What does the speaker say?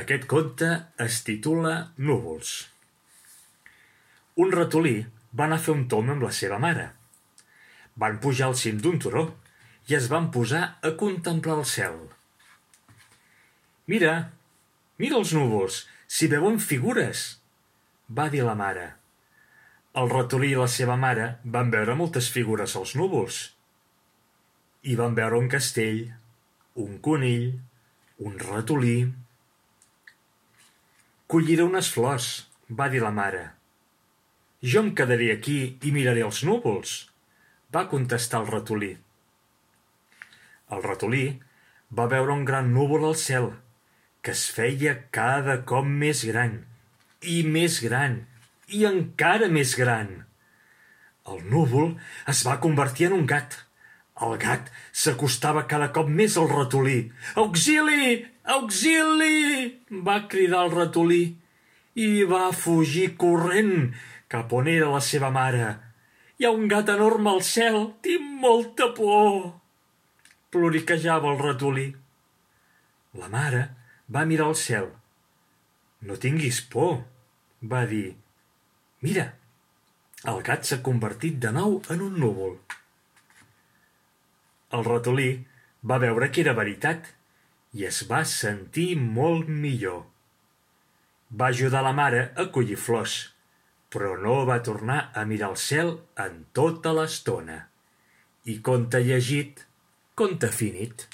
Aquest conte es titula Núvols. Un ratolí va anar a fer un tom amb la seva mare. Van pujar al cim d'un turó i es van posar a contemplar el cel. Mira, mira els núvols, s'hi veuen figures, va dir la mare. El ratolí i la seva mare van veure moltes figures als núvols. Hi van veure un castell, un conill, un ratolí... Colliré unes flors, va dir la mare. Jo em quedaré aquí i miraré els núvols, va contestar el ratolí. El ratolí va veure un gran núvol al cel, que es feia cada cop més gran, i més gran, i encara més gran. El núvol es va convertir en un gat. El gat s'acostava cada cop més al ratolí. Auxili! Auxili! Va cridar el ratolí i va fugir corrent cap on era la seva mare. Hi ha un gat enorme al cel, tinc molta por! Ploriquejava el ratolí. La mare va mirar al cel. No tinguis por, va dir. Mira, el gat s'ha convertit de nou en un núvol. El ratolí va veure que era veritat i es va sentir molt millor. Va ajudar la mare a collir flors, però no va tornar a mirar el cel en tota l'estona. I conte llegit, conte finit.